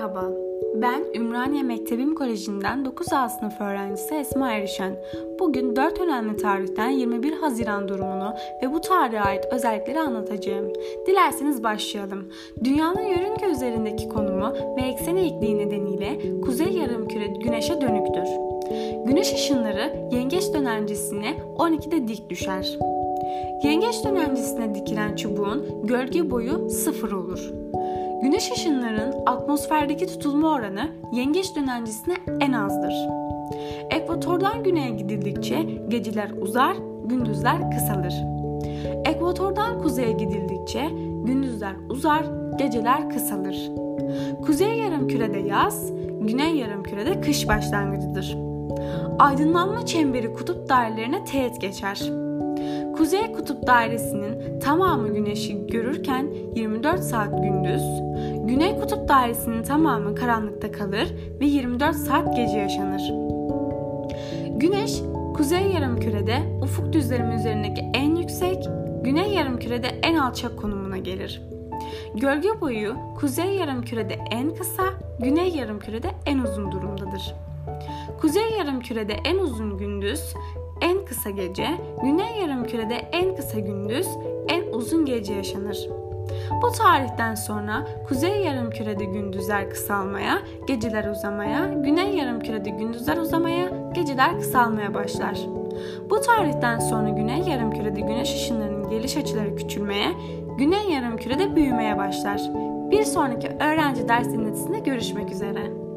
Merhaba, ben Ümraniye Mektebim Koleji'nden 9A sınıf öğrencisi Esma Erişen. Bugün 4 önemli tarihten 21 Haziran durumunu ve bu tarihe ait özellikleri anlatacağım. Dilerseniz başlayalım. Dünyanın yörünge üzerindeki konumu ve eksen eğikliği nedeniyle kuzey yarımküre güneşe dönüktür. Güneş ışınları yengeç dönemcisine 12'de dik düşer. Yengeç dönemcisine dikilen çubuğun gölge boyu sıfır olur. Güneş ışınlarının atmosferdeki tutulma oranı yengeç dönencisine en azdır. Ekvatordan güneye gidildikçe geceler uzar, gündüzler kısalır. Ekvatordan kuzeye gidildikçe gündüzler uzar, geceler kısalır. Kuzey yarımkürede yaz, güney yarımkürede kış başlangıcıdır. Aydınlanma çemberi kutup dairelerine teğet geçer. Kuzey Kutup Dairesi'nin tamamı güneşi görürken 24 saat gündüz, Güney Kutup Dairesi'nin tamamı karanlıkta kalır ve 24 saat gece yaşanır. Güneş, kuzey yarımkürede ufuk düzlemi üzerindeki en yüksek, güney yarımkürede en alçak konumuna gelir. Gölge boyu kuzey yarımkürede en kısa, güney yarımkürede en uzun durumdadır. Kuzey yarımkürede en uzun gündüz, en kısa gece, güney yarımkürede en kısa gündüz, en uzun gece yaşanır. Bu tarihten sonra kuzey yarımkürede gündüzler kısalmaya, geceler uzamaya, güney yarımkürede gündüzler uzamaya, geceler kısalmaya başlar. Bu tarihten sonra güney yarımkürede güneş ışınlarının geliş açıları küçülmeye, güney yarımkürede büyümeye başlar. Bir sonraki öğrenci ders dinletisinde görüşmek üzere.